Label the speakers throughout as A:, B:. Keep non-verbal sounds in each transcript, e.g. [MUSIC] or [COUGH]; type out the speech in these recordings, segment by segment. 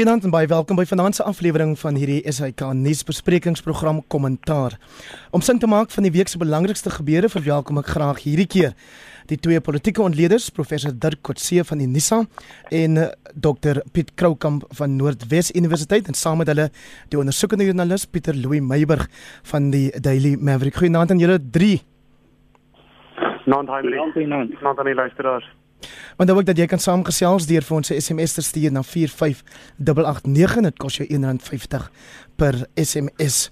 A: Goeienaand en baie welkom by vanaand se aflewering van hierdie SAK nuusbesprekingsprogram Kommentaar. Om sin te maak van die week se belangrikste gebeure, verwelkom ek graag hierdie keer die twee politieke ontleeders, professor Dirk Kotse van die NISA en eh, Dr Piet Kroukamp van Noordwes Universiteit en saam met hulle die ondersoekende joernalis Pieter Louw Meiburg van die Daily Maverick. Goeienaand aan julle drie.
B: Naand hy, naand aan die luisteraars.
A: Want ook dat jy kan saamgesels deur vir ons 'n SMS te stuur na 45889 dit kos jou R1.50 per SMS.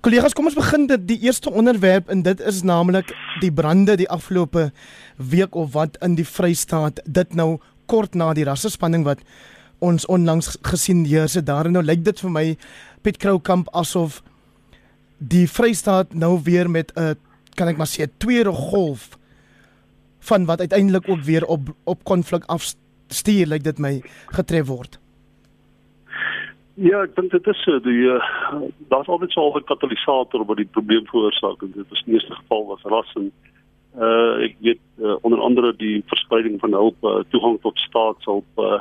A: Kollegas, kom ons begin dit die eerste onderwerp en dit is naamlik die brande die afgelope week of wat in die Vrystaat. Dit nou kort na die rassespanning wat ons onlangs gesien heers het daar en nou lyk dit vir my Piet Kroukamp asof die Vrystaat nou weer met 'n kan ek maar sê 'n tweede golf van wat uiteindelik ook weer op op konflik afstuur lyk dit my getref word.
C: Ja, ek dink dit is so die uh, daar's altyd so 'n katalisator wat die probleem veroorsaak en dit is in die eerste geval was ras en uh ek weet uh, onder andere die verspreiding van hulp uh, toegang tot staatshulp uh,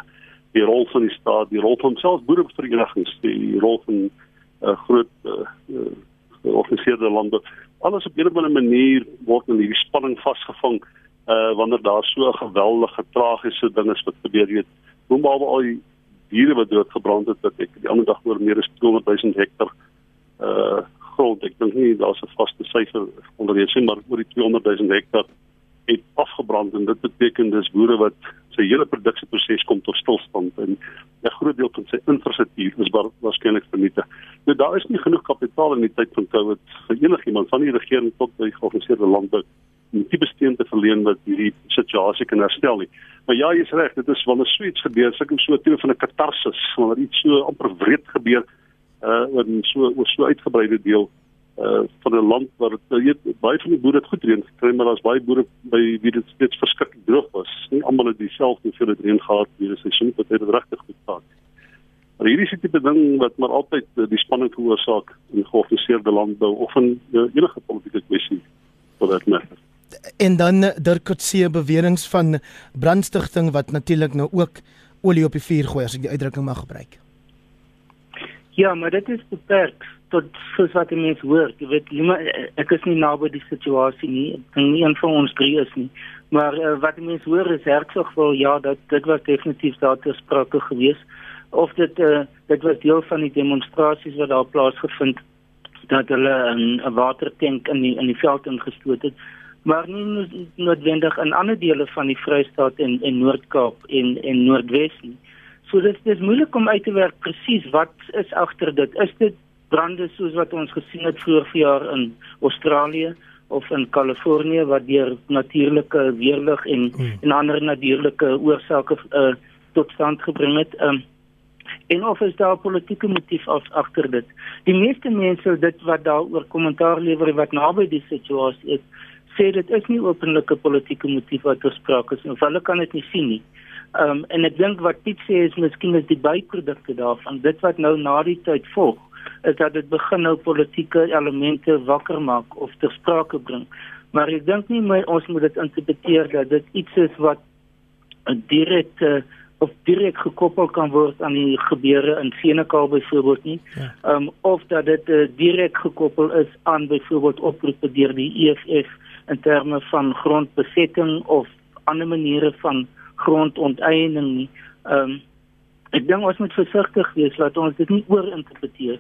C: die rol van die staat, die rol van selfs boereverenigings, die rol van uh, groot uh, georganiseerde lande. Alles op 'n of ander manier word in hierdie spanning vasgevang uh wanneer daar so 'n geweldige tragiese ding is wat gebeur het. Hoe maar al die diere wat dood gebrand het wat ek die ander dag oor meer as 200 000 hektar uh grond. Ek dink nie daar's 'n vaste syfer onder die sin maar oor die 200 000 hektar het afgebrand en dit beteken dis boere wat sy hele produksieproses kom tot stilstand en 'n groot deel van sy infrastruktuur is waarskynlik vernietig. Nou daar is nie genoeg kapitaal in die tyd van Covid vir enigiemand van die regering tot by georganiseerde landbou tipe steen te verleen wat hierdie situasie kan herstel nie. Maar ja, jy's reg, dit is wanneer so iets gebeur, sulke so 'n tipe van 'n katarsis, wanneer iets so amper wreed gebeur uh in so oor so uitgebreide deel uh van 'n land waar dit weet baie van die boere het goed reën gekry, maar daar's baie boere by wie dit steeds verskriklik droog was. Nie almal het dieselfde hoeveelheid reën gehad hierdie seisoen, wat het regtig goed gehad. Maar hierdie is 'n tipe ding wat maar altyd uh, die spanning veroorsaak in georganiseerde landbou of in uh, enige politieke kwessie vir dat merk
A: en dan Dirk Kotse beweringe van brandstigting wat natuurlik nou ook olie op die vuur gooi as ek die uitdrukking mag gebruik.
D: Ja, maar dit is beperk tot soos wat mense hoor. Jy weet, ek is nie naby die situasie nie. Ek dink nie een van ons drie is nie. Maar uh, wat mense hoor is hertsog wel ja, dat dit was definitief daar te sprake gewees of dit uh, dit was deel van die demonstrasies wat daar plaasgevind dat hulle 'n watertank in die in die veld ingestoot het maar nie noodwendig in ander dele van die Vrystaat en en Noord-Kaap en en Noordwes nie. So dit is moeilik om uit te werk presies wat is agter dit. Is dit brande soos wat ons gesien het vroeër jaar in Australië of in Kalifornië wat deur natuurlike weerlig en hmm. en ander natuurlike oorsake uh, tot stand gebring het? Um, en of is daar politieke motief agter dit? Die meeste mense dit wat daaroor kommentaar lewer wat naby die situasie is, sê dit is nie openlike politieke motief wat gespreek is of hulle kan dit nie sien nie. Ehm um, en ek dink wat Piet sê is miskien is die byprodukte daarvan dit wat nou na die tyd volg is dat dit begin nou politieke elemente wakker maak of ter sprake bring. Maar ek dink nie my, ons moet dit interpreteer dat dit iets is wat direk uh, of direk gekoppel kan word aan die gebeure in Senekal byvoorbeeld nie. Ehm ja. um, of dat dit uh, direk gekoppel is aan byvoorbeeld oproepe deur die EFF in terme van grondbesetting of ander maniere van grondonteiening nie. Ehm um, ek dink ons moet versigtig wees dat ons dit nie oorinterpreteer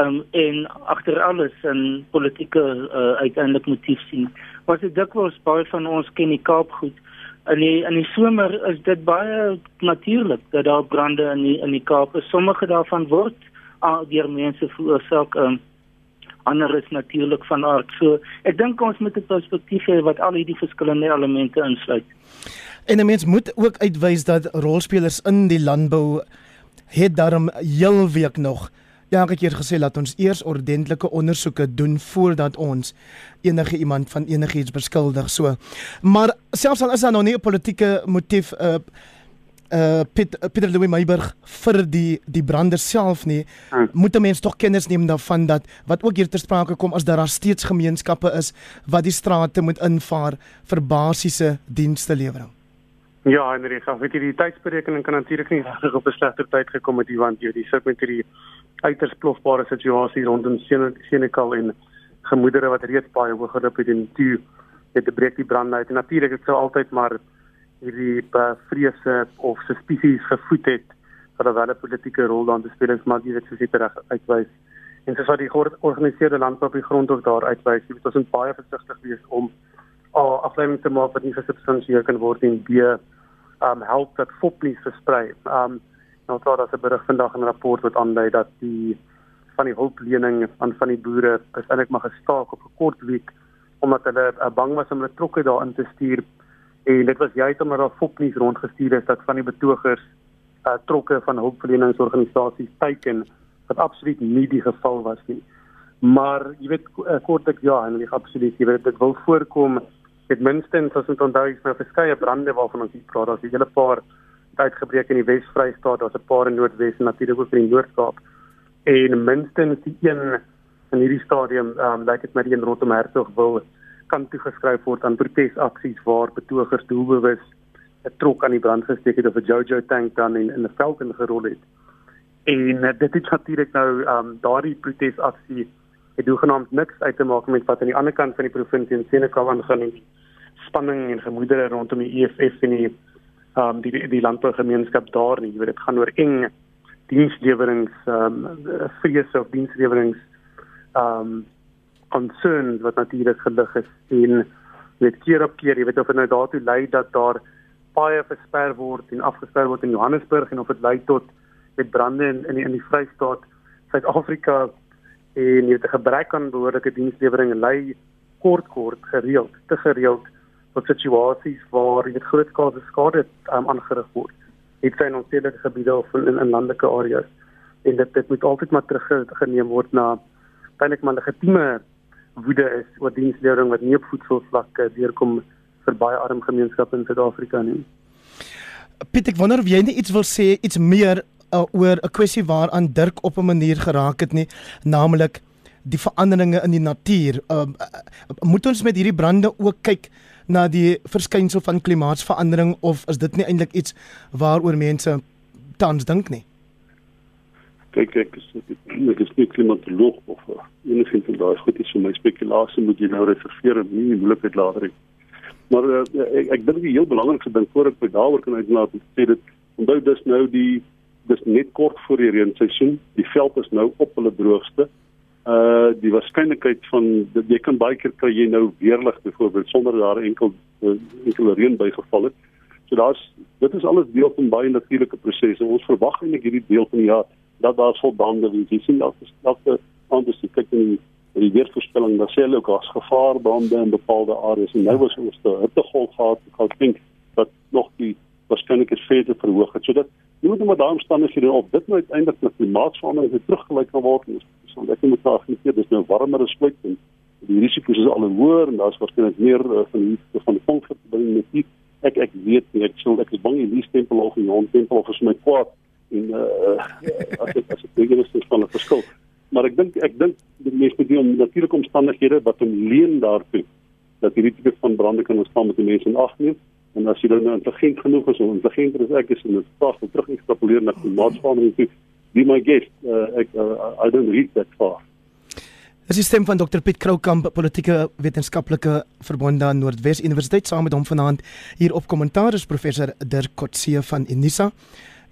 D: ehm um, en agter alles 'n politieke uh, uiteindelik motief sien. Wat ek dikwels baie van ons ken die Kaap goed. In die in die somer is dit baie natuurlik dat daar brande in die in die Kaap is. Sommige daarvan word deur mense veroorsaak ehm um, ander is natuurlik van aard. So ek dink ons moet 'n perspektief hê wat al hierdie verskillende elemente insluit.
A: En 'n mens moet ook uitwys dat rolspelers in die landbou het daarom heel week nog elke keer gesê dat ons eers ordentlike ondersoeke doen voordat ons enige iemand van enigiets beskuldig. So maar selfs al is daar nog nie 'n politieke motief uh uh Piet, Pieter Louw Meiburg vir die die brander self nie hmm. moet 'n mens tog kennis neem daarvan dat wat ook hier ter sprake kom as daar steeds gemeenskappe is wat die strate moet invaar vir basiese dienste lewering.
B: Ja, en reg, weet jy die tydsberekening kan natuurlik nie regtig op 'n slegter tyd gekom het want jy die sit met hierdie uiters plofbare situasie rondom Senekal en gemoedere wat reeds baie hoog geloop het en toe het die breek die brand uit. En natuurlik het sou altyd maar hierdie uh, vrese of suspicies gevoed het dat daar wel 'n politieke rol dan te speel is, maar dit sou seker reg uitwys. En soos wat die georganiseerde landbou op die grond ook daar uitwys, jy moet ons baie versigtig wees om al afleiding te maak wat nie gesubsidieer kan word en B um help dat fop nie versprei. Um nou sou daar 'n berig vandag in 'n rapport wat aandui dat die van die hulplening aan van die boere is eintlik maar gestaak op 'n kort week omdat hulle uh, bang was om hulle trokke daarin te stuur en dit was juist omdat daar fop nie rondgestuur is dat van die betogers uh, trokke van hulpverleningsorganisasies teiken wat absoluut nie die geval was nie. Maar jy weet uh, kortlik ja, en ek absoluut jy weet dit wil voorkom het minstens as ons onthou is nou verskeie brande waarvan ons hier praat. Daar's 'n hele paar uitgebreek in die Wes-Vrystaat, daar's 'n paar in Noordwes en natuurlik ook in die Noord-Kaap. En minstens die een in hierdie stadium, ehm um, lyk dit met die een rondom Hertogville kan toegeskryf word aan protesaksies waar betogers doelbewus 'n trok aan die brand gesteek het of 'n Jojo tank dan in in 'n veld ingerol het. En uh, dit het natuurlik nou ehm um, daardie protesaksie het hoegenaamd niks uit te maak met wat aan die ander kant van die provinsie in Senekal aangaan nie spanning en gemoedere rondom die EFF en die ehm um, die die landbougemeenskap daar nie. Jy weet dit gaan oor eng dienslewerings ehm um, vrese of dienslewerings ehm um, concerns wat natuurlik gelig is en weet keer op keer, jy weet of dit nou daartoe lei dat daar baie versper word en afgesper word in Johannesburg en of dit lei tot met brande in in die, die Vrystaat, Suid-Afrika en jy weet 'n gebrek aan behoorlike dienslewering lei kort kort gereeld te gereeld tot situasies waar dit grootskaalse skade um, aangerig word. Dit zijn ons stedelike gebiede of in, in landelike areas en dit dit moet altyd maar teruggeneem word na eintlik maar legitieme woede is oor dienslewering wat nie op voedselvlak deurkom vir baie arm gemeenskappe in Suid-Afrika nie.
A: Piet, ek wonder of jy net iets wil sê iets meer uh, oor 'n kwessie waaraan Dirk op 'n manier geraak het nie, naamlik die veranderinge in die natuur. Uh, uh, moet ons met hierdie brande ook kyk na die verskynsel van klimaatsverandering of is dit nie eintlik iets waaroor mense tans dink nie?
C: Kyk ek is ek is nie klimatoloog of enigiets van daai goed is vir my spekulasie moet jy nou reserveer en nie moeilikheid later nie. Maar uh, ek ek dink die heel belangrikste ding voor ek by daaroor kan uitlaat is sê dit onthou dis nou die dis net kort voor die reenseisoen. Die veld is nou op hulle droogste uh die waarskynlikheid van jy kan baie keer kry jy nou weerlig byvoorbeeld sonder daar enkel uh, enkel reën bygeval het. So daar's dit is alles deel van baie natuurlike prosesse. Ons verwag eintlik hierdie deel van die jaar dat daar sal bande wees. Jy sien dat dat die anders die kyk in die, die weervoorspelling dat sê hulle ook as gevaar bande in bepaalde areas en nou was ons te hittegolf gehad. Ek dink dat nog die waarskynlikheid verder verhoog het. So dat jy moet maar staan as jy op dit nou uiteindelik met klimaatsverandering teruggelyk kan word. Ons so ek moet daar geneer dis nou warmer as ooit en die risiko's is al hoër en daar's waarskynlik meer uh, van die van die funksies binne die netjies ek ek weet nie ek sou ek is bang die stempel of die non-stempel of is my kwaad en uh, as dit as dit ding is is van 'n verskil maar ek dink ek dink die mense moet die natuurlike omstandighede wat hom leen daartoe dat hierdie tipe van brande kan ontstaan met die mense in ag neem en as jy dan nou intelligent genoeg is om intelligenter as ek is en dit pas terug ekstrapoleer na maatschappij toe be my guest. Uh, ek uh, I don't read that far.
A: Dit is stem van Dr Piet Kroukamp, politieke wetenskaplike verbonde aan Noordwes Universiteit saam met hom vanaand hier op kommentaar is professor Dirk Kotse van Unisa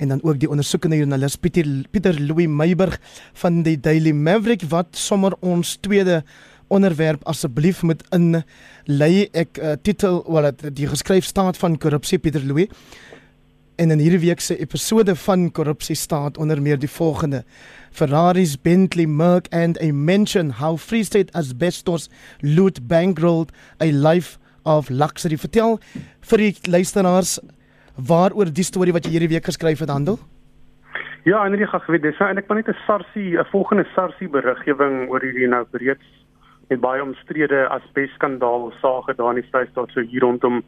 A: en dan ook die ondersoekende joernalis Pieter Pieter Louis Meiburg van die Daily Maverick wat sommer ons tweede onderwerp asseblief moet in lei ek uh, titel wat die geskryf staat van korrupsie Pieter Louis. En in hierdie week se episode van Korrupsie staat onder meer die volgende: Ferraris, Bentley, Merc and a mention how Free State asbestos loot bankrolled a life of luxury. Vertel vir die luisteraars waaroor die storie wat jy hierdie week geskryf het handel.
B: Ja, dit gaan geweet, dis eintlik maar net 'n sarsie, 'n volgende sarsie beriggewing oor hierdie nou reeds met baie omstrede asbesskandaal sake daar in die Vrystaat so hier rondom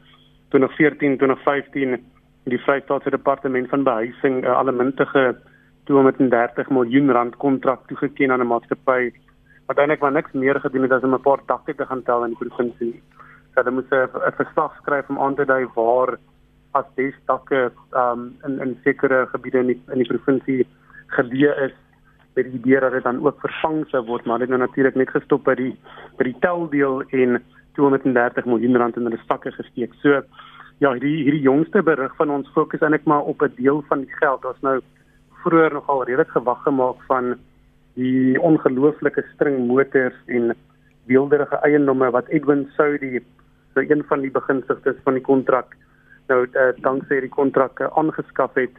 B: 2014, 2015 die Vrystaatse departement van behuising 'n uh, allemintige 230 miljoen rand kontrak toegeken aan 'n maatskappy wat eintlik maar niks meer gedoen het as om 'n paar dakke te gaan tel in die provinsie. So hulle moes 'n verslag skryf om aan te dui waar asbestakke um in in sekere gebiede in die in die provinsie geleë is met die idee dat dit dan ook vervang sou word maar dit nou natuurlik net gestop by die by die teldeel en 230 miljoen rand in hulle sakke gesteek. So ja, hierdie hierdie jongste berig van ons fokus eintlik maar op 'n deel van die geld. Ons nou vroeër nogal redelik gewag gemaak van die ongelooflike string motors en weelderige eiendomme wat Edwin Saudi so een van die beginsigtes van die kontrak nou uh, danksy die kontrak uh, aangeskaf het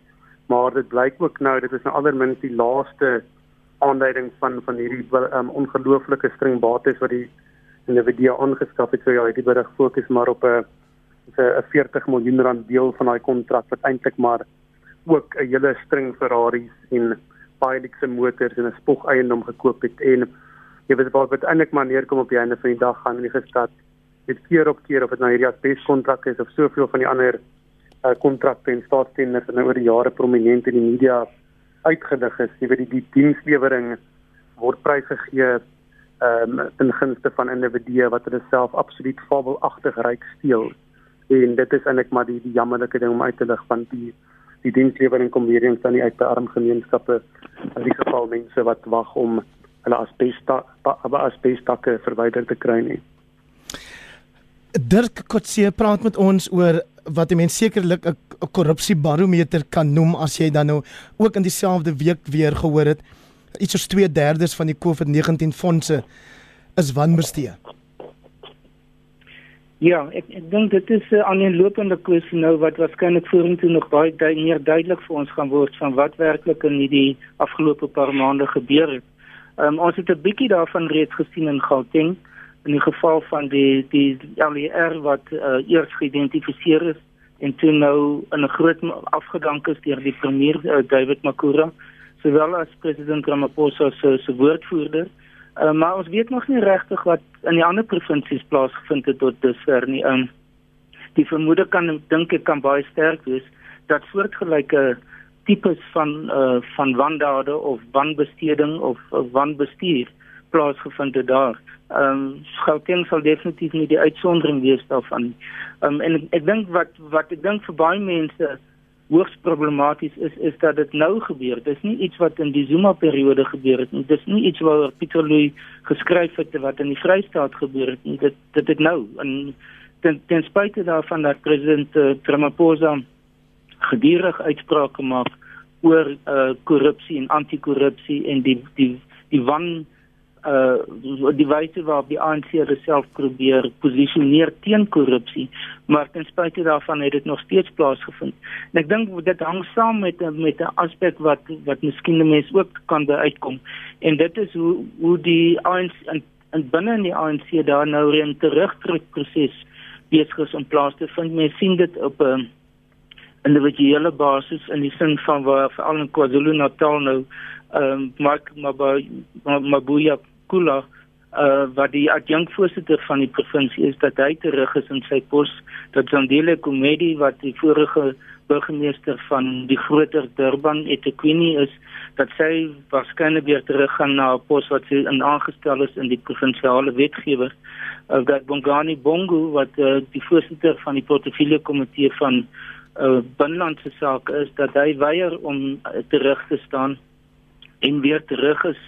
B: maar dit blyk ook nou dit is nou allermins die laaste aanduiding van van hierdie um, ongelooflike string bates wat die individue aangeskaf het so ja hierdie berig fokus maar op 'n 'n 40 miljoen rand deel van daai kontrak wat eintlik maar ook 'n hele string Ferraris en Pilotse motors en 'n spog eiendom gekoop het. En jy weet wat wat eintlik maar neerkom op die einde van die dag gaan in die gestad dit keer op keer of dit nou hierdie asbes kontrak is of soveel van die ander uh, kontrakte en staatstenders en nou oor die jare prominent in die media uitgedig is jy weet die, die dienslewering word prysgegee um, in gunste van individue wat hulle self absoluut fabelagtig ryk steel en dit is eintlik maar die die jammerlike ding om uit te lig van die die dienslewering kom weer eens dan nie uit by arm gemeenskappe in die geval mense wat wag om hulle asbesta asbestakke verwyder te kry nie.
A: Dirk Kotse praat met ons oor wat die mens sekerlik 'n korrupsiebarometer kan noem as jy dan nou ook in dieselfde week weer gehoor het iets soos 2/3 van die COVID-19 fondse is wanbestee.
D: Ja, ek ek dink dit is 'n aaneenlopende kwessie nou wat waarskynlik vorentoe nog baie du meer duidelik vir ons gaan word van wat werklik in hierdie afgelope paar maande gebeur het. Um, ons het 'n bietjie daarvan reeds gesien in Gauteng in die geval van die die LER wat uh, eers geïdentifiseer is en toe nou in 'n groot afgedank is deur die premier uh, David Makura sowel as president Ramaphosa se se woordvoerder. Uh, maar ons weet nog nie regtig wat in die ander provinsies plaasgevind het tot dusver nie. Um, die vermoede kan dink ek kan baie sterk wees dat soortgelyke tipes van uh, van wandade of wanbesteding of uh, wanbestuur plaasgevind het daar. Ehm um, Gauteng sal definitief nie die uitsondering wees daarvan. Ehm um, en ek, ek dink wat wat ek dink vir baie mense hoogs problematies is is dat dit nou gebeur. Dit is nie iets wat in die Zuma periode gebeur het nie. Dit is nie iets wat Pieter Louw geskryf het wat in die Vrystaat gebeur het nie. Dit dit het nou en ten, ten spyte daarvan dat president uh, Ramaphosa gedurig uitsprake maak oor uh, korrupsie en anti-korrupsie en die die die wan uh die wyse waarop die ANC self probeer posisioneer teen korrupsie, maar ten spyte daarvan het dit nog steeds plaasgevind. En ek dink dit hang saam met met 'n aspek wat wat miskien die mense ook kan uitkom. En dit is hoe hoe die ANC in, in binne in die ANC daar nou 'n terugtrekproses besig is om plaas te vind. Mense sien dit op 'n individuele basis in die sin van waar veral in KwaZulu-Natal nou ehm um, Mark Mabuya Kula uh wat die adjunkvoorsitter van die provinsie is dat hy terug is in sy pos dat Zandile Komedi wat die vorige burgemeester van die groter Durban eThekwini is dat sy waarskynlik weer terug gaan na 'n pos wat sy in aangestel is in die provinsiale wetgewer uh, dat Bongani Bongo wat uh, die voorsitter van die portefeulje komitee van uh binlandse sake is dat hy weier om uh, terug te staan en weer terug is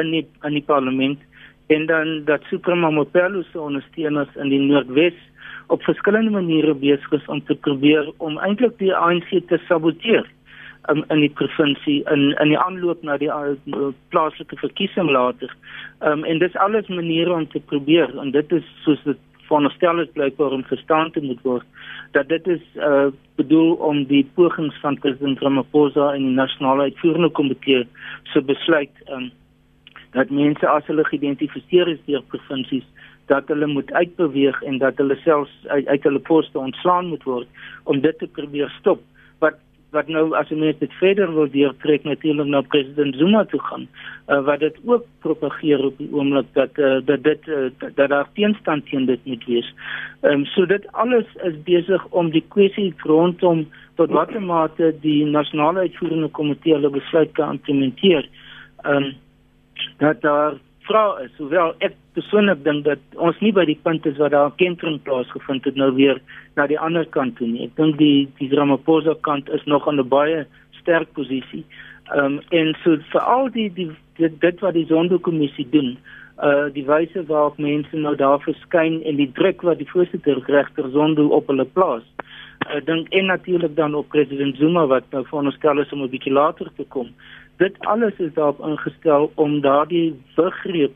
D: in die in die parlement en dan dat Suprema Mopelo se ondersteuners in die Noordwes op verskillende maniere besig is om te probeer om eintlik die ANC te saboteer um, in die provinsie in in die aanloop na die uh, plaaslike verkiesing later. Um, en dis alles maniere om te probeer en dit is soos dit veronderstel is blykbaar om verstaan te moet word dat dit is uh, bedoel om die pogings van president Ramaphosa en die nasionale uitvoerende komitee se besluit um, dat mense as hulle geïdentifiseer is deur provinsies dat hulle moet uitbeweeg en dat hulle selfs uit, uit hulle poste ontslaan moet word om dit te probeer stop wat wat nou as jy net verder wil deurtrek natuurlik na president Zuma toe gaan uh, wat dit ook propageer op die oomblik dat uh, dat dit uh, dat daar teenstand teen dit moet wees. Ehm um, so dit alles is besig om die kwessie rondom tot watter mate die nasionale uitvoerende komitee hulle besluit kan implementeer. Ehm um, dat daar vra is, hoewel ek persoonlik dink dat ons nie by die punt is waar daar 'n kentering plaasgevind het nou weer na die ander kant toe nie. Ek dink die die Ramaphosa kant is nog aan 'n baie sterk posisie. Ehm um, en so vir al die die dit, dit wat die Zondo-kommissie doen, uh die wyse waarop mense nou daar verskyn en die druk wat die voorsitter regter Zondo op hulle plaas. Ek uh, dink en natuurlik dan op president Zuma wat nou vir ons is om 'n bietjie later te kom. Dit alles is daarop ingestel om daardie begrip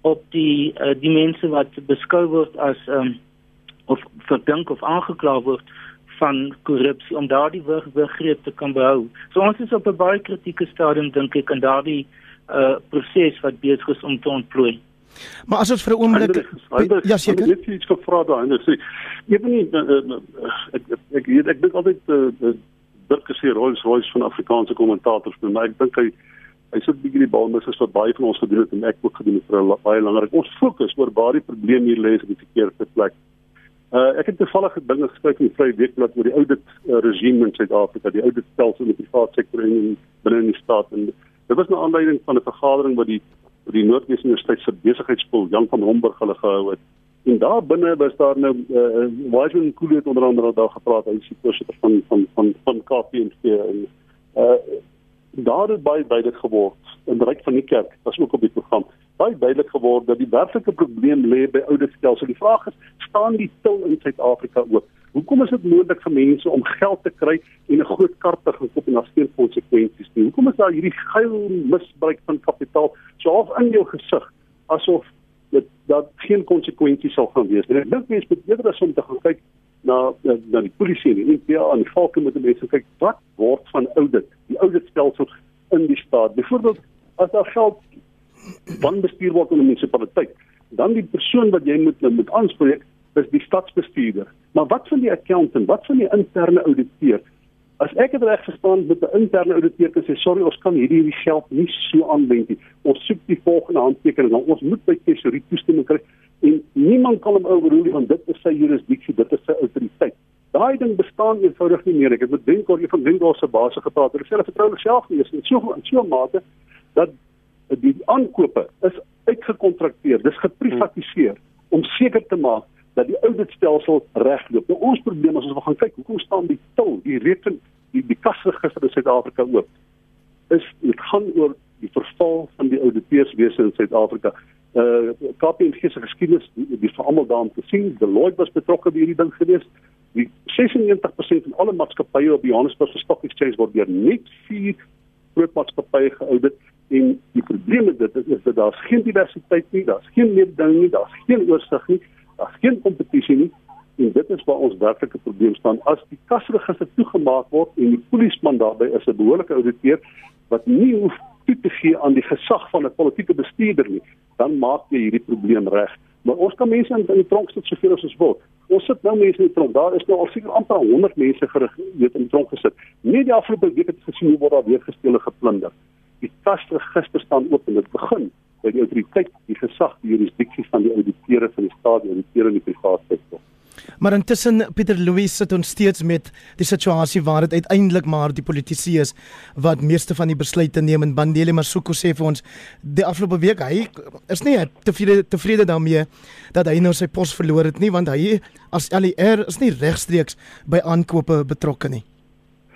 D: op die uh, die mense wat beskou word as um, of verdink of aangekla word van korrupsie om daardie begrip te kan behou. So ons is op 'n baie kritieke stadium dink ek en daardie uh proses wat besig is om te ontplooi.
A: Maar as ons vir 'n oomblik
C: ja seker net iets gevra daar en sê ewen nie ek ek ek, ek dink altyd uh, Dirk gesê Rolls Royce van Afrikaanse kommentators maar ek dink hy hy sit bietjie die bal mis as wat baie van ons gedoen het en ek ook gedoen het vir 'n baie langer ons fokus oor waar die probleem hier lê is op die verkeerde plek. Uh ek het toevallig dinge gespreek in vrye weekblad oor die audit uh, regime in Suid-Afrika, die audit stelsel in die private sektor en binne in die staat en Dit was 'n aanleiding van 'n vergadering wat die by die Noordwes Universiteit se besigheidsskool Jan van Homburg hulle gehou het. En daar binne was daar nou uh, Washington Cooley het onder andere daar gepraat, hy is die voorsitter van van van van KPMG en uh, daar het baie by dit geword in die ryk van die kerk was ook op die program. Baie duidelik geword dat die werklike probleem lê by ouditstelsel. Die vraag is, staan die til in Suid-Afrika oop? Hoekom is dit moontlik vir mense om geld te kry en 'n groot kar te gaan koop en daar konsekwensies nie? Hoekom is daar hierdie geil misbruik van kapitaal so half in jou gesig asof dit dat geen konsekwensies sal gaan wees? En ek dink mense moet eerder as om te gaan kyk na na, die polisie en die NPA en die valke met die mense kyk wat word van audit, die auditstelsel in die staat. Byvoorbeeld as daar geld van bestuur word in 'n munisipaliteit, dan die persoon wat jy moet moet aanspreek is die stadsbestuurder. Maar wat van die accountant? Wat van die interne ouditeur? As ek dit reg verstaan met 'n interne ouditeur kan sê sorry, ons kan hierdie hierdie geld nie so aanwend nie. Ons soek die volgende handtekening. Nou, ons moet by tesorie toestemming kry en niemand kan hom oorrol want dit is sy jurisdiksie, dit is sy autoriteit. Daai ding bestaan eenvoudig nie meer. Ek het met Denko hier van Denko se baas gepraat. Hulle hulle vertrou hulle self nie. Dit is so in so 'n mate dat die aankope is uitgekontrakteer. Dis geprivatiseer om seker te maak dat die ouditstelsel regloop. Nou ons probleem is ons gaan kyk, hoekom staan die til, die reken, die die kasregister in Suid-Afrika oop? Is dit gaan oor die verval van die ouditeurswese in Suid-Afrika. Uh KPMG se geskiedenis, die, die vir almal daarin te sien, Deloitte was betrokke by hierdie ding gewees. Die 96% van alle maatskappye op die Johannesburgse Stock Exchange word deur net vier groot maatskappye geaudit en die probleem met dit is, is dat daar's geen diversiteit nie, daar's geen mededinging nie, daar's geen oorsig nie Daar's geen kompetisie nie en dit is waar ons werklike probleem staan. As die kasregister toegemaak word en die polisieman daarbey is 'n behoorlike ouditeur wat nie hoef toe te gee aan die gesag van 'n politieke bestuurder nie, dan maak jy hierdie probleem reg. Maar ons kan mense in die tronk sit soveel as ons wil. Ons sit nou mense in die tronk. Daar is nou al seker amper 100 mense gereed in die tronk gesit. Nie die afgelope week het gesien hoe word daar weer gesteel en geplunder. Die kasregister staan oop en dit begin by die autoriteit, die gesag, die jurisdiksie van die auditeure van die staat, die auditeure in die private sektor.
A: Maar intussen Pieter Louis sit ons steeds met die situasie waar dit uiteindelik maar die politici is wat meeste van die besluite neem en Bandile Masuku sê vir ons die afgelope week hy is nie tevrede tevrede daarmee dat hy nou sy pos verloor het nie want hy as LER is nie regstreeks by aankope betrokke nie.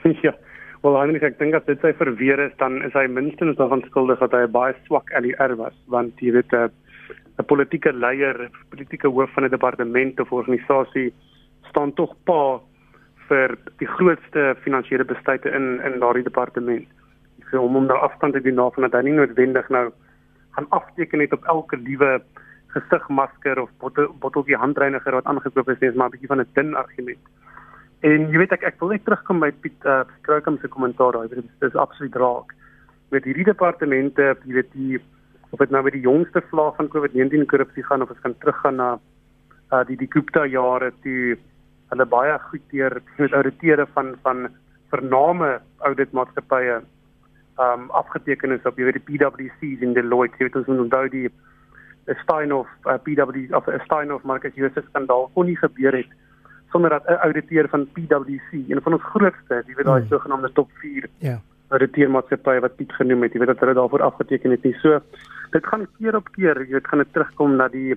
A: [LAUGHS]
B: Ja. Wel, Heinrich, ek dink as dit sy verweer is, dan is hy minstens daarvan skuldig dat hy baie swak LER was, want jy weet 'n 'n politieke leier, politieke hoof van 'n departement of organisasie staan tog pa vir die grootste finansiële besluite in in daardie departement. Ek sê hom om nou afstand te doen daarvan dat hy nie noodwendig nou gaan afteken net op elke liewe gesigmasker of botteltjie handreiniger wat aangekoop is, dis maar 'n bietjie van 'n dun argument. En jy weet ek ek wil net terugkom by Piet uh, Kroukamp se kommentaar daai dit is, absoluut raak. Met hierdie departemente, jy weet die of dit nou met die jongste vlaag van COVID-19 korrupsie gaan of ons kan teruggaan na uh, die die Gupta jare toe hulle baie goed deur met auditeure van van vername auditmaatskappye um afgeteken is op jy weet die PwC's in Deloitte, weet ons onthou die Steinhoff uh, PwC of Steinhoff Marcus Joseph skandaal kon nie gebeur het sonder dat 'n ouditeur van PwC, een van ons grootste, jy weet daai mm. sogenaamde top 4 ja. retailmaatskappye wat Piet genoem het, jy weet dat hulle daarvoor afgeteken het nie. So dit gaan keer op keer, jy weet gaan dit terugkom na die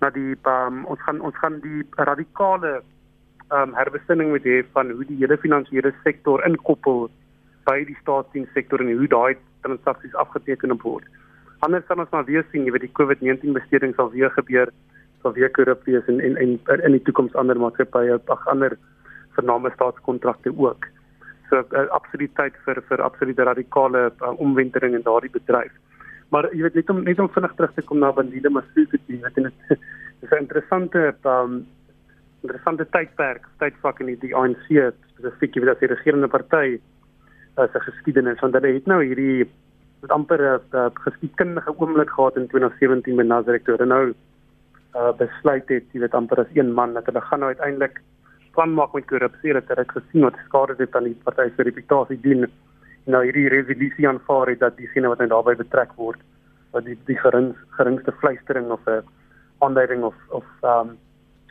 B: na die um, ons gaan ons gaan die radikale um, herbesinning moet hê van hoe die hele finansiële sektor inkoppel by die staatsdienssektor en hoe daai transaksies afgeteken word. Anders dan ons maar weer sien, jy weet die COVID-19 besteding sal weer gebeur, sal weer korrup wees en en, en in die toekoms ander maatskappye, ag ander vername staatskontrakte ook. So uh, absoluut tyd vir vir absolute radikale uh, omwentering in daardie bedryf. Maar jy weet net om net om vinnig terug te kom na Bandile Masuku, jy weet dit [LAUGHS] is 'n interessante um, interessante tydperk, tydvak in die, die ANC spesifiek wie dat die regerende party as 'n geskiedenis want hulle het nou hierdie amper 'n geskiedkundige oomblik gehad in 2017 met Nazareth toe hulle nou uh, besluit het jy weet amper as een man dat hulle gaan nou uiteindelik plan maak met korrupsie dat hulle gesien wat skade dit aan die party se reputasie doen nou hierdie resolusie aanvaar het dat diegene wat nou daarbey betrek word wat die die gering, geringste fluistering of 'n aanduiding of of um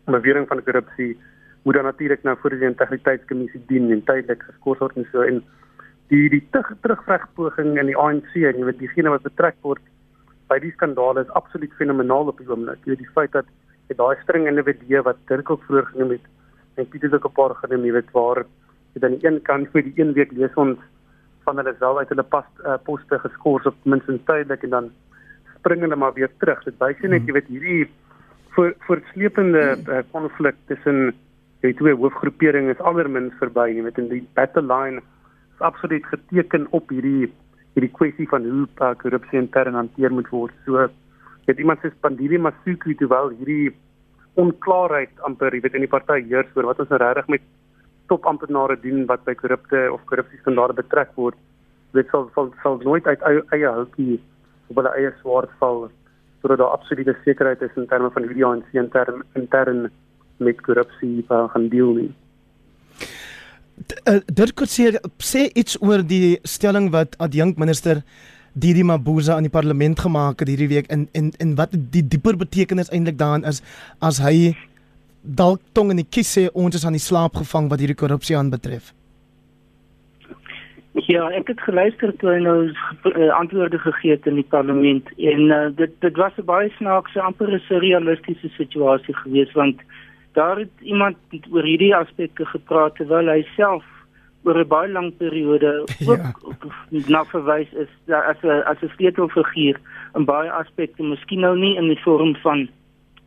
B: bewering van korrupsie moet dan natuurlik nou voor die integriteitskommissie dien en tydelik geskort word en so. En die die terugvregpoging in die ANC en jy weet diegene wat betrek word by die skandale is absoluut fenomenaal op die oomblik. Jy weet die feit dat jy daai string individue wat Dirk ook vroeër genoem het en Pieter ook 'n paar genoem, jy weet waar jy dan aan die een kant vir die een week lees ons van hulle self uit hulle pas uh, poste geskort op minstens tydelik en dan spring hulle maar weer terug. Dit wys net hmm. jy weet hierdie voor voortsleepende eh, konflik uh, tussen die twee hoofgroeperinge is aldermins verby jy weet in die battle line is absoluut geteken op hierdie hierdie kwessie van hoe uh, korrupsie intern hanteer moet word so het iemand sê Pandili Masuku terwyl hierdie onklaarheid amper jy weet in die party heers oor wat ons nou regtig met top amptenare doen wat by korrupte of korrupsie skandale betrek word dit sal sal, sal nooit uit eie houtjie op hulle eie swaard val sodat daar absolute sekerheid is in terme van hoe die ANC intern intern met korrupsie gaan deel nie.
A: Eh, dit kon sê iets oor die stelling wat adjunkt minister Didi Mabuza aan die parlement gemaak het hierdie week en en en wat die dieper betekenis eintlik daarin is as hy dalk tong in die kies sê ons is aan die slaap gevang wat hierdie korrupsie aanbetref.
D: Ja, ek het geluister toe hy nou uh, antwoorde gegee het in die parlement en uh, dit dit was 'n baie snaakse amper 'n surrealistiese situasie geweest want daar het iemand oor hierdie aspekte gepraat terwyl hy self oor 'n baie lang periode ook ja. na verwys is ja, as 'n as 'n sleutelfiguur in baie aspekte, miskien nou nie in die vorm van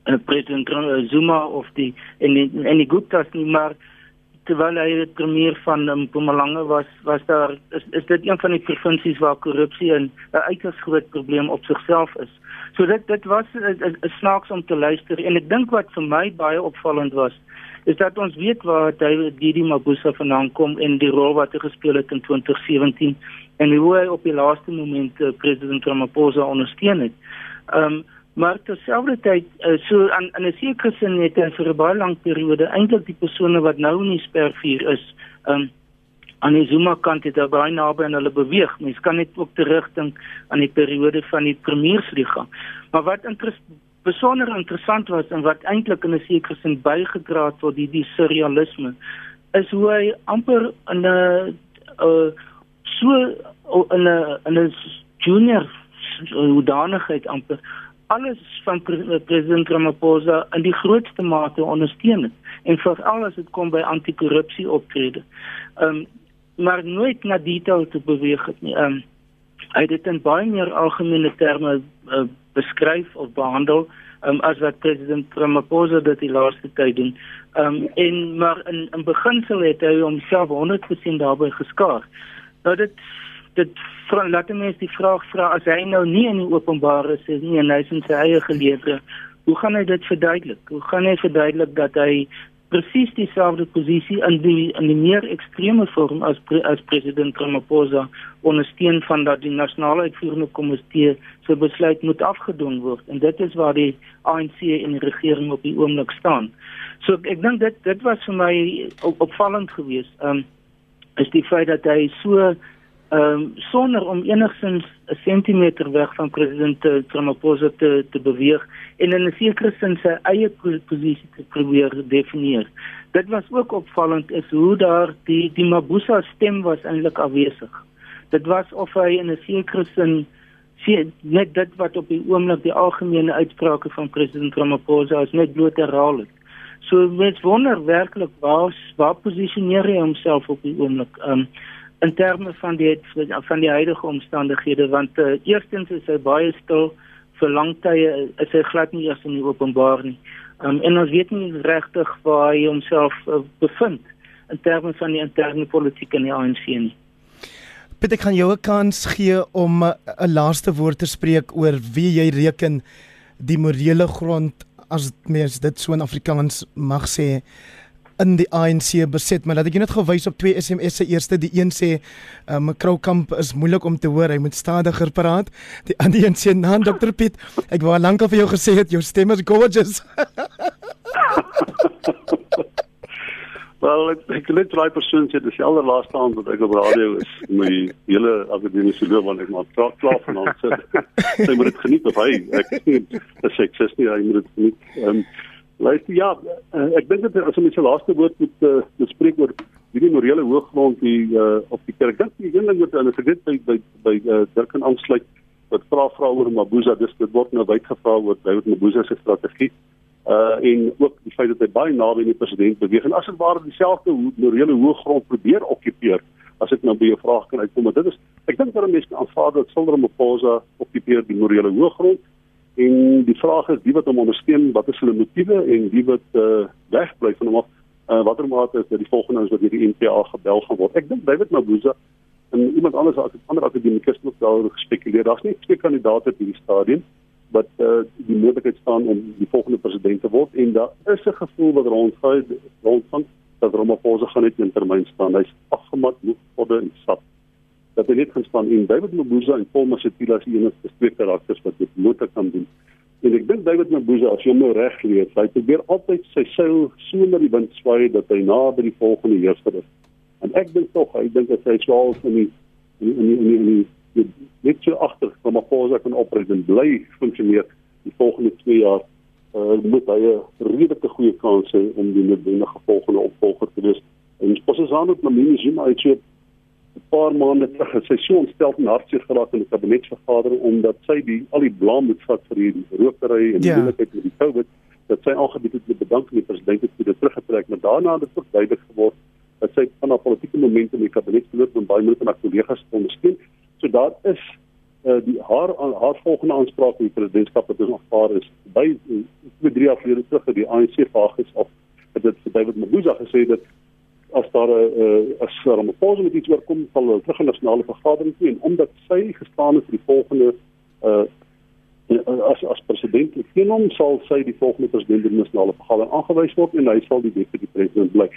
D: uh, president Zuma of die en die, en die Gupta's nie, maar terwyl hy die premier van um, Mpumalanga was, was daar is, is dit een van die provinsies waar korrupsie 'n uiters groot probleem op sigself is. So dit dit was 'n snaaks om te luister en ek dink wat vir my baie opvallend was is dat ons weet waar David Didi Mabuza vandaan kom en die rol wat hy gespeel het in 2017 en hoe hy op die laaste oomblik uh, president Ramaphosa ondersteun het. Ehm um, maar terselfdertyd uh, so aan in 'n sekere sin het hy vir 'n baie lang periode eintlik die persone wat nou in die spervuur is um, aan die Zuma kant het daar baie naby aan hulle beweeg. Mens kan net ook terugdink aan die periode van die premiersliga maar wat besonder interessant was en wat eintlik in 'n sekere sin bygedra het tot die, die surrealisme is hoe hy amper in 'n uh, so in 'n in 'n junior hoedanigheid amper alles van president Ramaphosa in die grootste mate ondersteun het en veral as dit kom by anti-korrupsie optrede. Ehm um, maar nooit na detail te beweeg het nie. Ehm um, hy het dit in baie meer algemene terme uh, beskryf of behandel um, as wat president Ramaphosa dit die laaste tyd doen. Ehm um, en maar in in beginsel het hy homself 100% daarbey geskaar. Nou dit dit laat mense die vraag vra as hy nou nie in die openbare is nie en hy is in sy eie gelewe, hoe gaan hy dit verduidelik? Hoe gaan hy verduidelik dat hy presies dieselfde posisie in die in die meer ekstreme vorm as pre, as president Ramaphosa ondersteun van dat die nasionale uitvoerende komitee se besluit moet afgedoen word en dit is waar die ANC en die regering op die oomblik staan. So ek dink dit dit was vir my op, opvallend geweest. Um is die feit dat hy so ehm um, sonder om enigsins 'n sentimeter weg van president Ramaphosa te te beweeg en in 'n sekere sin sy eie posisie te probeer definieer. Dit was ook opvallend is hoe daar die die Mabuza stem was eintlik afwesig. Dit was of hy in 'n sekere sin sien net dit wat op die oomblik die algemene uitsprake van president Ramaphosa is net bloot herhaal het. So mens wonder werklik waar waar posisioneer hy homself op die oomblik um, in terme van die van die huidige omstandighede want uh, eerstens is hy baie stil vir lang tye is hy glad nie eers in die openbaar nie. Um, en ons weet nie regtig waar hy homself uh, bevind in terme van die interne politiek in die ANC nie.
A: Peter, kan jy 'n kans gee om uh, 'n laaste woord te spreek oor wie jy reken die morele grond as mens dit so in Afrikaans mag sê in die ANC beset maar laat ek jou net gewys op twee SMS se. Eerste die een sê uh, mevrou Kamp is moeilik om te hoor hy moet stadiger praat. Die [LAUGHS] ander een sê naam Dr Piet ek wou lankal vir jou gesê het jou stem is gorgeous. [LAUGHS]
C: Wel, ek ek net daai persoon sê dis die allerlaaste aand wat ek op radio is my hele akademiese loopbaan. Ek maar klaar klaar van ons sit. Sy moet dit geniet of hy. Ek is ek sê nie hy moet dit geniet. Ehm um, luister ja, uh, ek dink dit as ons die laaste woord moet uh, bespreek oor hierdie morele hooggrond die uh, op die kerk. Dink die een ding wat en ek dit by by by uh, Dirk kan aansluit wat vra vra oor Mabuza dis dit word nou uitgevra oor David Mabuza se strategie uh en ook die feit dat hy baie naby aan die president beweeg en as dit ware dieselfde morele hoëgrond probeer okkupeer as ek nou by 'n vraag kan uitkom maar dit is ek dink dat mense aanvaar dat sonder Ramaphosa okkupeer die morele hoëgrond en die vraag is wie wat hom ondersteun wat is hulle motiewe en wie wat uh wegbly van hom af uh watter mate is dit die volgende is wat deur die NPA gebel gaan word ek dink David Mabuza en iemand anders as ander akademikus moet daar gespekuleer daar's nie twee kandidaate op hierdie stadium wat uh, die moontlikheid staan om die volgende president te word en daar is 'n gevoel wat rondgaan rondgaan dat Ramaphosa gaan net in termyn staan. Hy's afgemat moeg vir die sap. Dat hy net gaan staan en David Mabuza en Paul Masipila is enigste twee karakters wat dit moontlik kan doen. En ek dink David Mabuza as jy nou reg lees, hy probeer altyd sy seil so na die wind swaai dat hy na by die volgende heerser is. En ek dink tog, hy dink dat hy swaal in die in die in die, in die net so agter van Maposa kan opreis en bly funksioneer die volgende 2 jaar uh, moet hy 'n redelike goeie kans hê om die noodwendige volgende opvolger te wees. En ons is aan op Mamini Zuma uit so 'n paar maande terug het sy so ontstel en hartseer geraak in die kabinetsvergadering omdat sy die al die blame moet vat vir die rokery en die ja. moeilikheid met die COVID dat sy aangebied het om bedank aan die president het dit teruggetrek maar daarna het dit ook duidelik geword dat sy van haar politieke momente in die kabinet verloor en baie moeite met haar kollegas ondersteun So daar is uh, die haar haar volgende aanspraak in die presidentskap wat ons aanvaar is by twee drie jaar gelede terug dat die ANC vaag is of dat dit vir David Mabuza gesê dat as daar 'n uh, as daar 'n pause met iets oorkom sal hulle terug in nasionale vergadering toe en omdat sy gestaan het vir die volgende uh as as president teen hom sal sy die volgende president in die nasionale vergadering aangewys word en hy sal die deputy president bly.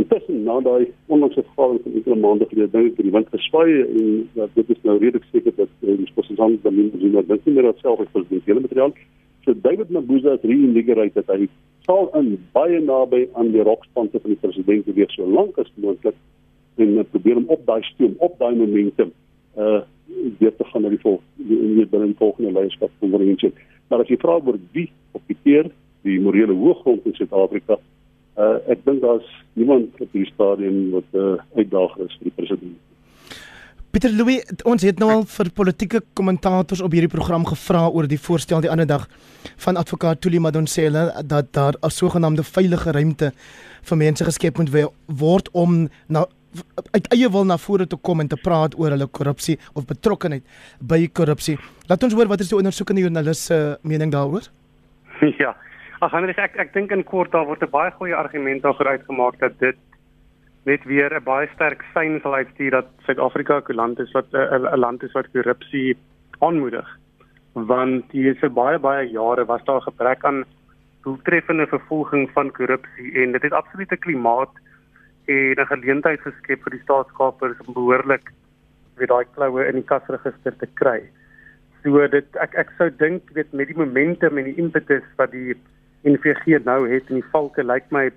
C: Intussen na daai onlangse vergadering van enkele maande gelede dink ek die wind geswaai en ja, dit is nou redelik seker dat uh, die van Zuma dink nie meer dat self is vir die hele materiaal. So David Mabuza het reinvigoreer dat hy sal in baie naby aan die rokspante van die president wees so lank as moontlik en uh, probeer om op daai stoom, op daai momentum uh weer te gaan na die volgende binne die volgende leierskap van Verenigde. Maar as jy vra oor wie op die morele hooggrond in Suid-Afrika uh, ek dink daar's niemand op die stadium wat 'n uh, uitdager is vir die president.
A: Pieter Louw, ons het nou al vir politieke kommentators op hierdie program gevra oor die voorstel die ander dag van advokaat Tuli Madonsela dat daar 'n sogenaamde veilige ruimte vir mense geskep moet word om na uit eie wil na vore te kom en te praat oor hulle korrupsie of betrokkeheid by korrupsie. Laat ons hoor wat is die ondersoekende joernalis se mening daaroor? [LAUGHS]
B: Ja. Ag Hendrik, ek ek dink in kort daar word 'n baie goeie argument daarvoor uitgemaak dat dit net weer 'n baie sterk sein sal uitstuur dat Suid-Afrika 'n land is wat 'n land is wat korrupsie aanmoedig. Want hier is baie baie jare was daar gebrek aan doeltreffende vervolging van korrupsie en dit het absolute klimaat en 'n geleentheid geskep vir die staatskapers om behoorlik weer daai kloue in die kasregister te kry. So dit ek ek sou dink weet met die momentum en die impetus wat die NVG nou het in die valke lyk my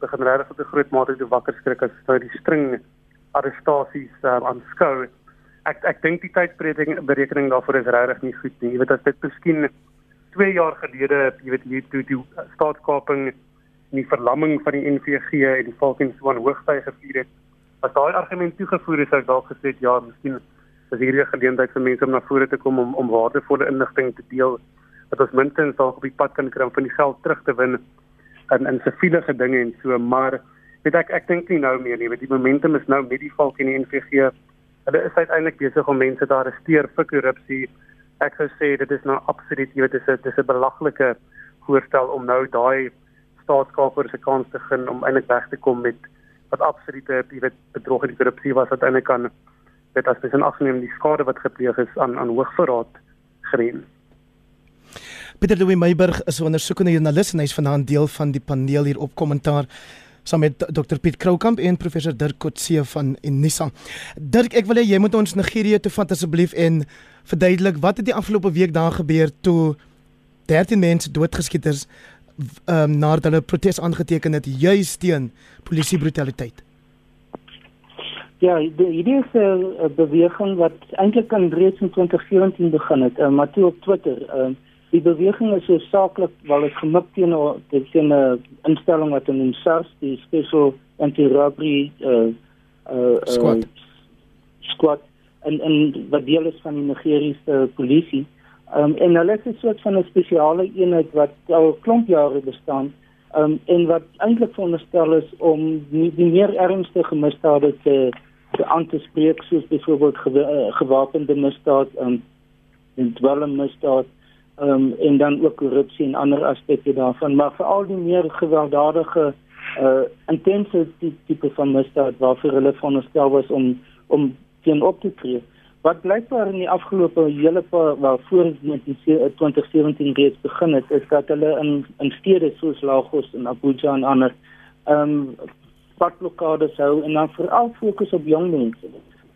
B: begin regtig op 'n groot mate te wakker skrik as nou die string arrestasies um, aanskou. Ek ek dink die tydsberekening berekening daarvoor is regtig nie goed nie. Jy weet as dit miskien 2 jaar gelede, jy weet hier toe die staatskaping en die verlamming van die NVG en die in so 'n hoogtyd gevier het, as daai argument toegevoer is, sou ek dalk gesê ja, miskien is hierdie geleentheid vir mense om na vore te kom om om waardevolle inligting te deel dat ons minstens dalk op die pad kan kry om van die geld terug te win in in siviele dinge en so, maar weet ek ek dink nie nou meer nie, want die momentum is nou met die valk in die NVG. Hulle is uiteindelik besig om mense te arresteer vir korrupsie. Ek sou sê dit is nou absoluut, jy weet, dit is 'n dis 'n belaglike voorstel om nou daai staatskapers se kans te gun om eintlik weg te kom met wat absolute jy weet bedrog en korrupsie was uiteindelik kan dit as mens in ag neem die skade wat gepleeg is aan aan hoogverraad grens.
A: Pieter Louw Meiburg is 'n ondersoekende joernalis en hy's vanaand deel van die paneel hier op kommentaar saam met Dr Piet Kroukamp en professor Dirk Kotse van Unisa. Dirk, ek wil hê jy moet ons Nigerië toe vat asseblief en verduidelik wat het die afgelope week daar gebeur toe 13 mense doodgeskiet is um, nadat hulle protes aangeteken het juis teen polisie brutaliteit.
D: Ja, hierdie is 'n beweging wat eintlik in reeds in 2017 begin het, uh, maar toe op Twitter. Uh, die beweging is so saaklik wel is gemik teen teen 'n instelling wat in SARS, die Special Anti-Robbery uh, uh,
A: squad
D: squad en en wat deel is van die Nigeriese polisie. Um, en hulle is 'n soort van 'n spesiale eenheid wat al klomp jare bestaan um, en wat eintlik veronderstel is om die, die meer ernstige misdade te te aan te spreek soos byvoorbeeld gewa eh, gewapende misdaad um, en dwelmmisdaad um, en dan ook korrupsie en ander aspekte daarvan maar veral die meer gewelddadige uh, intense tipe van misdaad waarvoor hulle veronderstel was om om teen op te tree wat blykbaar in die afgelope hele paar wel voor 2017 reeds begin het is dat hulle in in stede soos Lagos en Abuja en ander ehm um, padblokkades hou en dan veral fokus op jong mense.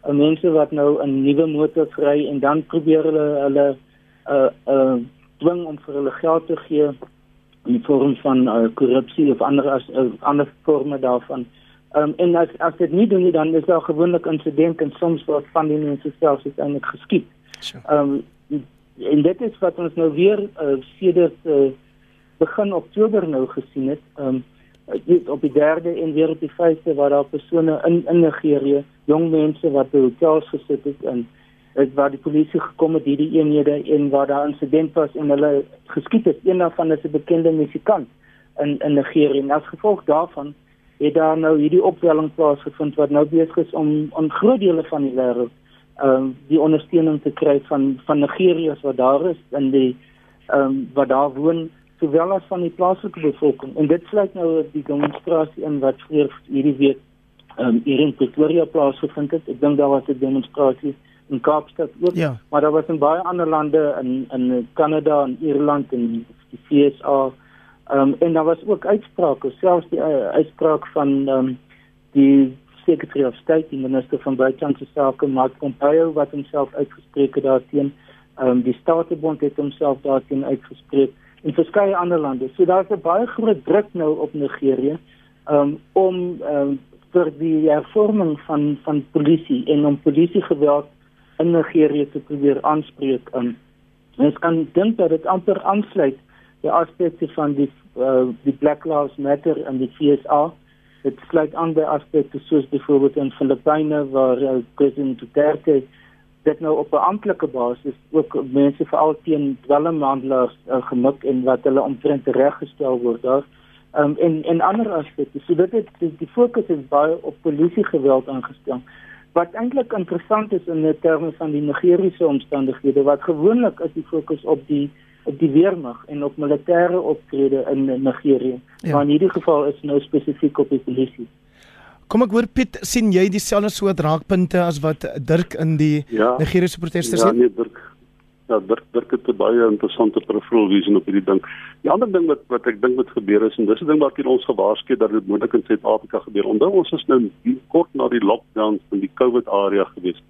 D: Uh, mense wat nou 'n nuwe motor kry en dan probeer hulle hulle uh uh dwing om vir hulle geld te gee in die vorm van uh, korrupsie of ander as uh, ander forme daarvan. Ehm um, en as as dit nie doen nie dan is daar gewoonlik insidente en soms word van die mense self uiteindelik geskiet. Ehm um, en dit is wat ons nou weer uh, sedert uh, begin Oktober nou gesien het. Ehm um, op die 3de en weer op die 5de waar daar persone in in Nigerië, jong mense wat by hotels gesit het en dit waar die polisie gekom het hierdie eenhede en waar daar insident was en hulle geskiet het. Een daarvan is 'n bekende musikant in in Nigerië en as gevolg daarvan het daar nou hierdie opwelling plaasgevind wat nou besig is om aan groot dele van die wêreld ehm um, die ondersteuning te kry van van Nigeriërs wat daar is in die ehm um, wat daar woon sowel as van die plaaslike bevolking en dit sluit nou die demonstrasie in wat vir hierdie week ehm um, hier in Pretoria plaasgevind het. Ek dink daar was 'n demonstrasie in Kaapstad ook, ja. maar daar was in baie ander lande in in Kanada en Ierland en die VSA Ehm um, en daar was ook uitsprake, selfs die uh, uitspraak van ehm um, die Secretary of State, die minister van buitelandse sake, Mark Pompeo wat homself uitgespreek het daarteen. Ehm um, die Statebond het homself daarteen uitgespreek en verskeie ander lande. So daar's 'n baie groot druk nou op Nigerië um, om ehm um, vir die hervorming van van polisie en om polisiegeweld in Nigerië te probeer aanspreek. Um, mens kan dink dat dit amper aansluit die aspekte van die uh, die Black Lives Matter en die FSA. Dit sluit aan by aspekte soos byvoorbeeld in Filippyne waar uh, president Duterte dit nou op 'n amptelike basis ook mense veral teen dwelmhandelaars uh, gemik en wat hulle omtrent reggestel word daar. Um, en en ander aspekte. So dit het die, die fokus is baie op polisie geweld aangestel. Wat eintlik interessant is in terme van die Nigeriese omstandighede wat gewoonlik is die fokus op die op die weermag en op militêre optrede in Nigerië. Ja. Maar in hierdie geval is nou spesifiek op die polisie.
A: Kom ek hoor Piet, sien jy dieselfde soort raakpunte as wat Dirk in die ja, Nigeriese proteste
C: sien? Ja, nee, Dirk. Ja, Dirk, Dirk het 'n baie interessante profiel visie op hierdie ding. Die ander ding wat wat ek dink wat gebeur is en dis 'n ding wat hier ons gewaarsku dat dit moontlik in Suid-Afrika gebeur. Onthou ons is nou kort na die lockdowns in die COVID area gewees.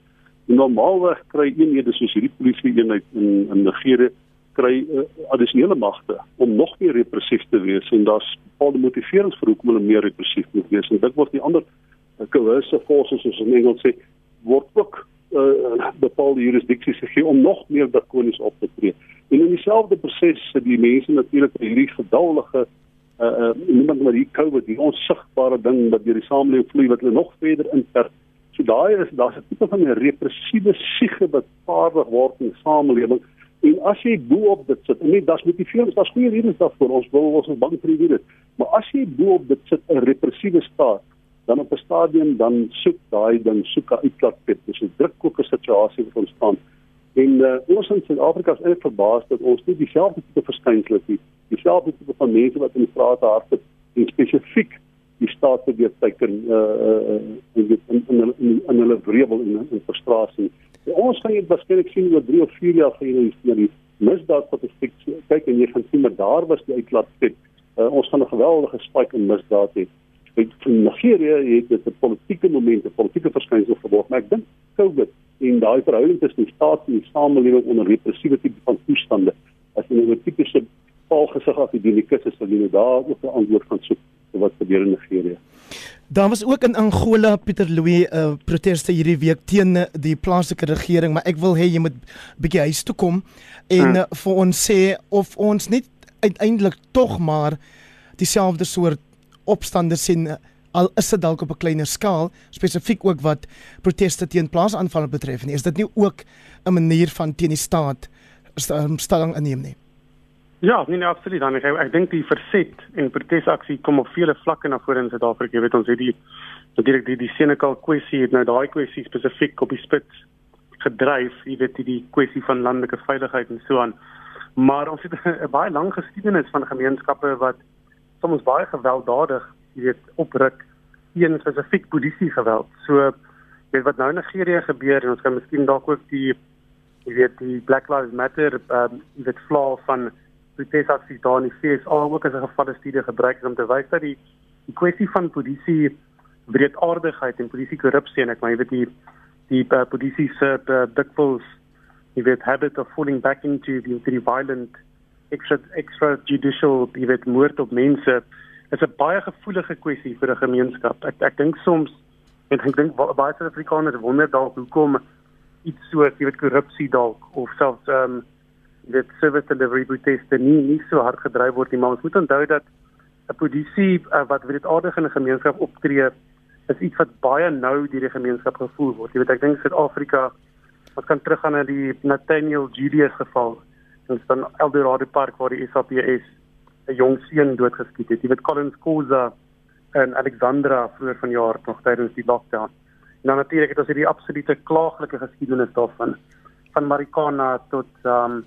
C: Normaalweg kry eenhede soos hierdie polisie eenheid in in Nigerië kry uh, addisionele magte om nog meer repressief te wees en daar's bepaalde motiverings vir hoekom hulle meer repressief moet wees en dit word die ander uh, coercive forces soos in Engels sê word ook uh, bepaalde jurisdiksies gegee om nog meer drakonies op te tree. En in dieselfde proses sit die mense natuurlik hierdie geduldige uh uh niemand maar die COVID, die onsigbare ding wat deur die samelewing vloei wat hulle nog verder inter. So daai is daar's 'n tipe van 'n repressiewe siege wat vaardig word in die samelewing. En as jy bo op dit sit, nee, daar's motiveer, daar's goeie redes daarvoor. Ons wil ons bang vir die virus. Maar as jy bo op dit sit 'n repressiewe staat, dan op 'n stadium dan soek daai ding soek 'n uitlaatput. Dis 'n drukkoke situasie wat ontstaan. En uh, ons in Suid-Afrika is eintlik verbaas dat ons nie dieselfde tipe verskynsels het, dieselfde tipe van mense wat in die strate hardloop en spesifiek die staat te teken uh uh in in in in, in hulle wrevel en in frustrasie. Ja, ons gaan dit waarskynlik sien oor 3 of 4 jaar gaan hierdie die misdaad statistiek kyk en jy gaan sien maar daar was die uitlaatput. Uh, ons gaan 'n geweldige spike in misdaad hê in Nigeria het dit 'n politieke moment, 'n politieke verskynsel geword, maar ek dink COVID en daai verhouding tussen die staat en die samelewing onder repressiewe tipe van toestande as 'n tipiese valgesig akademikus is, sal jy nou daar ook 'n antwoord gaan soek wat gebeur in Nigeria.
A: Daar was ook in Angola Pieter Louw uh, proteste hierdie week teen die plaaslike regering, maar ek wil hê jy moet bietjie huis toe kom en hmm. uh, vir ons sê of ons net uiteindelik tog maar dieselfde soort opstande sien al is dit dalk op 'n kleiner skaal spesifiek ook wat proteste teen plaasaanvalle betref nie. Is dit nie ook 'n manier van teen die staat um, stelling inneem nie?
B: Ja, nee, nee absoluut dan ek ek dink die verset en protesaksie kom op vele vlakke na vore in Suid-Afrika. Jy weet ons het die natuurlik die die Senekal kwessie het nou daai kwessie spesifiek op die spits gedryf jy weet die, die kwessie van landelike veiligheid en so aan. Maar ons het [LAUGHS] 'n baie lang geskiedenis van gemeenskappe wat soms baie gewelddadig, jy weet, opruk teen spesifiek polisie geweld. So jy weet wat nou in Nigerië gebeur en ons kan miskien dalk ook die jy weet die Black Lives Matter ehm um, jy weet vlak van protesaksies daar in die FSA ook as 'n gevalle studie gebruik om te wys dat die die kwessie van polisie wreedaardigheid en polisie korrupsie en ek maar jy weet die die uh, polisie se uh, dikwels jy weet habit of falling back into the, the violent extra extra judicial jy weet moord op mense is 'n baie gevoelige kwessie vir 'n gemeenskap. Ek ek dink soms en ek dink baie Suid-Afrikaners wonder dalk hoekom iets so jy weet korrupsie dalk of selfs ehm um, dit service delivery proteste nie nie so hard gedryf word nie, maar ons moet onthou dat 'n polisie uh, wat weet aardig in 'n gemeenskap optree is iets wat baie nou deur die gemeenskap gevoel word. Jy weet ek dink Suid-Afrika ons kan teruggaan na die Nathaniel Julius geval ons dan Eldorado Park waar die SAPS 'n jong seun doodgeskiet het. Jy weet Collins Koza en Alexandra vroeër vanjaar nog tydens die lockdown. En dan natuurlik het ons hierdie absolute klaaglike geskiedenis daarvan van Marikana tot um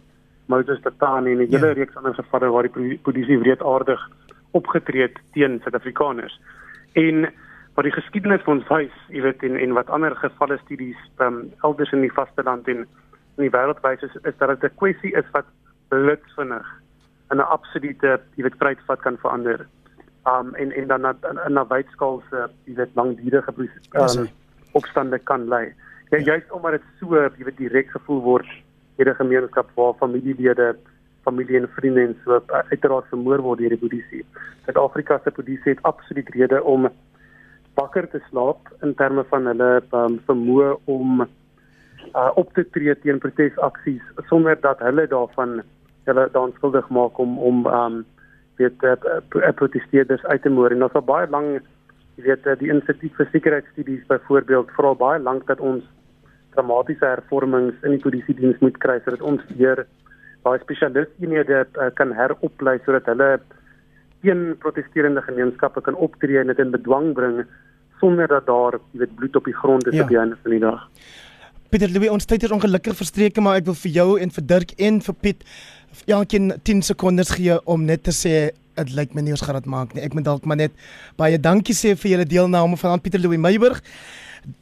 B: Moses Tatani en 'n hele ja. reeks ander gevalle waar die polisie wreedaardig opgetree het teen Suid-Afrikaners. En wat die geskiedenis vir ons wys, jy weet en en wat ander gevalle studies um elders in die vasteland en in die wêreldwys is, is dat dit 'n kwessie is wat blitsvinnig in 'n absolute, jy weet, vryheidsvat kan verander. Um en en dan na na wydskaal se, jy weet, langdurige um, opstande kan lei. Ja, juist omdat dit so, jy weet, direk gevoel word deur 'n gemeenskap waar familielede familie en vriende en so uiteraard vermoor word deur die polisie. Suid-Afrika se polisie het absoluut rede om wakker te slaap in terme van hulle um, vermoë om uh, op te tree teen protesaksies sonder dat hulle daarvan hulle daan skuldig maak om om um weet uh, uh, protesteerders uit te moer en ons het baie lank jy weet uh, die instituut vir sekuriteitsstudies byvoorbeeld vra baie lank dat ons dramatiese hervormings in die polisie diens moet kry sodat ons weer baie spesialisteenhede uh, kan heroplei sodat hulle teen protesterende gemeenskappe kan optree en dit in bedwang bring sonder dat daar jy weet bloed op die grond is ja. op die einde van die dag.
A: Pieter Louw, ons tyd is ongelukkig verstreke, maar ek wil vir jou en vir Dirk en vir Piet elkeen 10 sekondes gee om net te sê dit lyk my nie ons gaan dit maak nie. Ek moet dalk maar net baie dankie sê vir julle deelname van Pieter Louw Meyburg,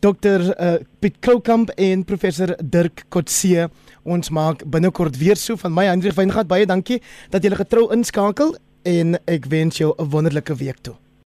A: Dr uh, Piet Kroukamp en professor Dirk Kotse. Ons maak binnekort weer so van my Hendrik Weingart baie dankie dat julle getrou inskakel en ek wens jou 'n wonderlike week toe.